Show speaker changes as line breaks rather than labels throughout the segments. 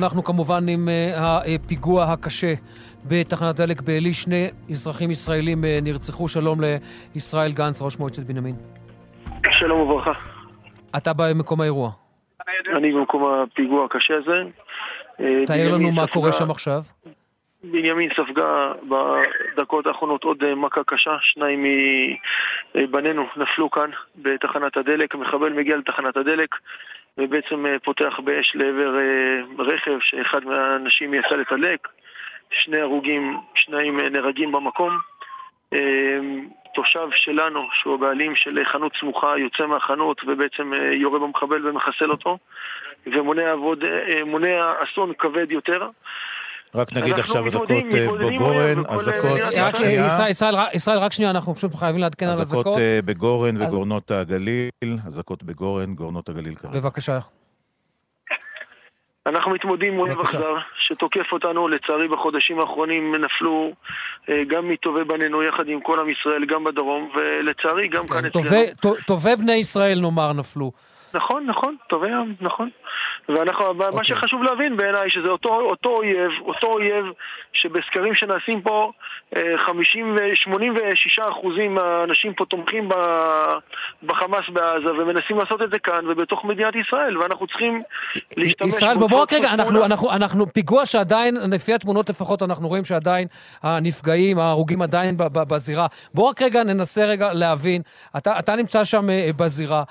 אנחנו כמובן עם הפיגוע הקשה בתחנת דלק בעלי. שני אזרחים ישראלים נרצחו. שלום לישראל גנץ, ראש מועצת בנימין.
שלום וברכה.
אתה במקום האירוע.
אני במקום הפיגוע הקשה הזה.
תאר לנו מה קורה שם עכשיו.
בנימין ספגה בדקות האחרונות עוד מכה קשה, שניים מבנינו נפלו כאן בתחנת הדלק, מחבל מגיע לתחנת הדלק ובעצם פותח באש לעבר רכב שאחד מהאנשים יצא לתדלק, שני הרוגים, שניים נהרגים במקום. תושב שלנו, שהוא הבעלים של חנות סמוכה, יוצא מהחנות ובעצם יורה במחבל ומחסל אותו ומונע אסון כבד יותר.
רק נגיד עכשיו אזעקות בגורן, אזעקות...
ישראל, רק שנייה, אנחנו פשוט חייבים לעדכן על אזעקות.
אזעקות בגורן וגורנות הגליל, אזעקות בגורן, גורנות הגליל כרגע.
בבקשה.
אנחנו מתמודדים מול אויב אכזר שתוקף אותנו, לצערי בחודשים האחרונים נפלו גם מטובי בנינו יחד עם כל עם ישראל, גם בדרום, ולצערי גם כאן אצלנו.
טובי בני ישראל נאמר נפלו.
נכון, נכון, טובי עם, נכון. ואנחנו, מה שחשוב להבין בעיניי, שזה אותו, אותו אויב, אותו אויב שבסקרים שנעשים פה, 50 ו-86 אחוזים מהאנשים פה תומכים בחמאס בעזה, ומנסים לעשות את זה כאן ובתוך מדינת ישראל, ואנחנו צריכים להשתמש...
ישראל, בואו רק רגע, אנחנו, אנחנו, אנחנו, פיגוע שעדיין, לפי התמונות לפחות, אנחנו רואים שעדיין הנפגעים, ההרוגים עדיין בזירה. בואו רק רגע ננסה רגע להבין, אתה, אתה נמצא שם בזירה.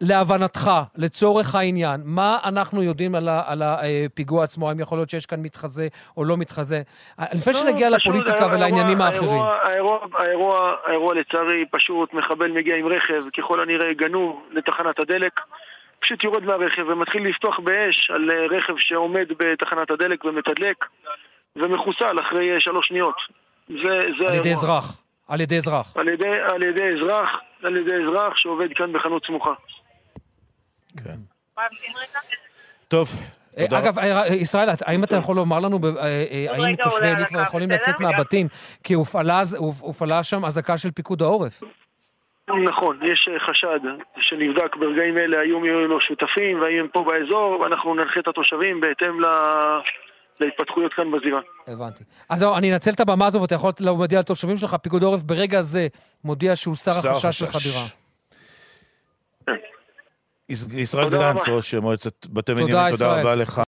להבנתך, לצורך העניין, מה אנחנו יודעים על, ה, על הפיגוע עצמו? האם יכול להיות שיש כאן מתחזה או לא מתחזה? לפני שנגיע לפוליטיקה ולעניינים האחרים.
האירוע, האירוע, האירוע לצערי פשוט, מחבל מגיע עם רכב, ככל הנראה גנוב לתחנת הדלק, פשוט יורד מהרכב ומתחיל לפתוח באש על רכב שעומד בתחנת הדלק ומתדלק, ומחוסל אחרי שלוש שניות. זה, זה
על
האירוע.
ידי אזרח. על ידי אזרח.
על ידי, על ידי אזרח, על ידי אזרח שעובד כאן בחנות סמוכה.
כן. טוב.
אגב, ישראל, האם אתה יכול לומר לנו, האם תושבי עלי כבר יכולים לצאת מהבתים? כי הופעלה שם אזעקה של פיקוד העורף.
נכון, יש חשד שנבדק ברגעים אלה, היו לו שותפים, והאם הם פה באזור, ואנחנו ננחה את התושבים בהתאם להתפתחויות כאן בזירה.
הבנתי. אז אני אנצל את הבמה הזו, ואתה יכול להודיע לתושבים שלך, פיקוד העורף ברגע זה מודיע שהוא שר החשש של חדירה.
ישראל גנץ, ראש מועצת בתי מדינה, תודה רבה לך.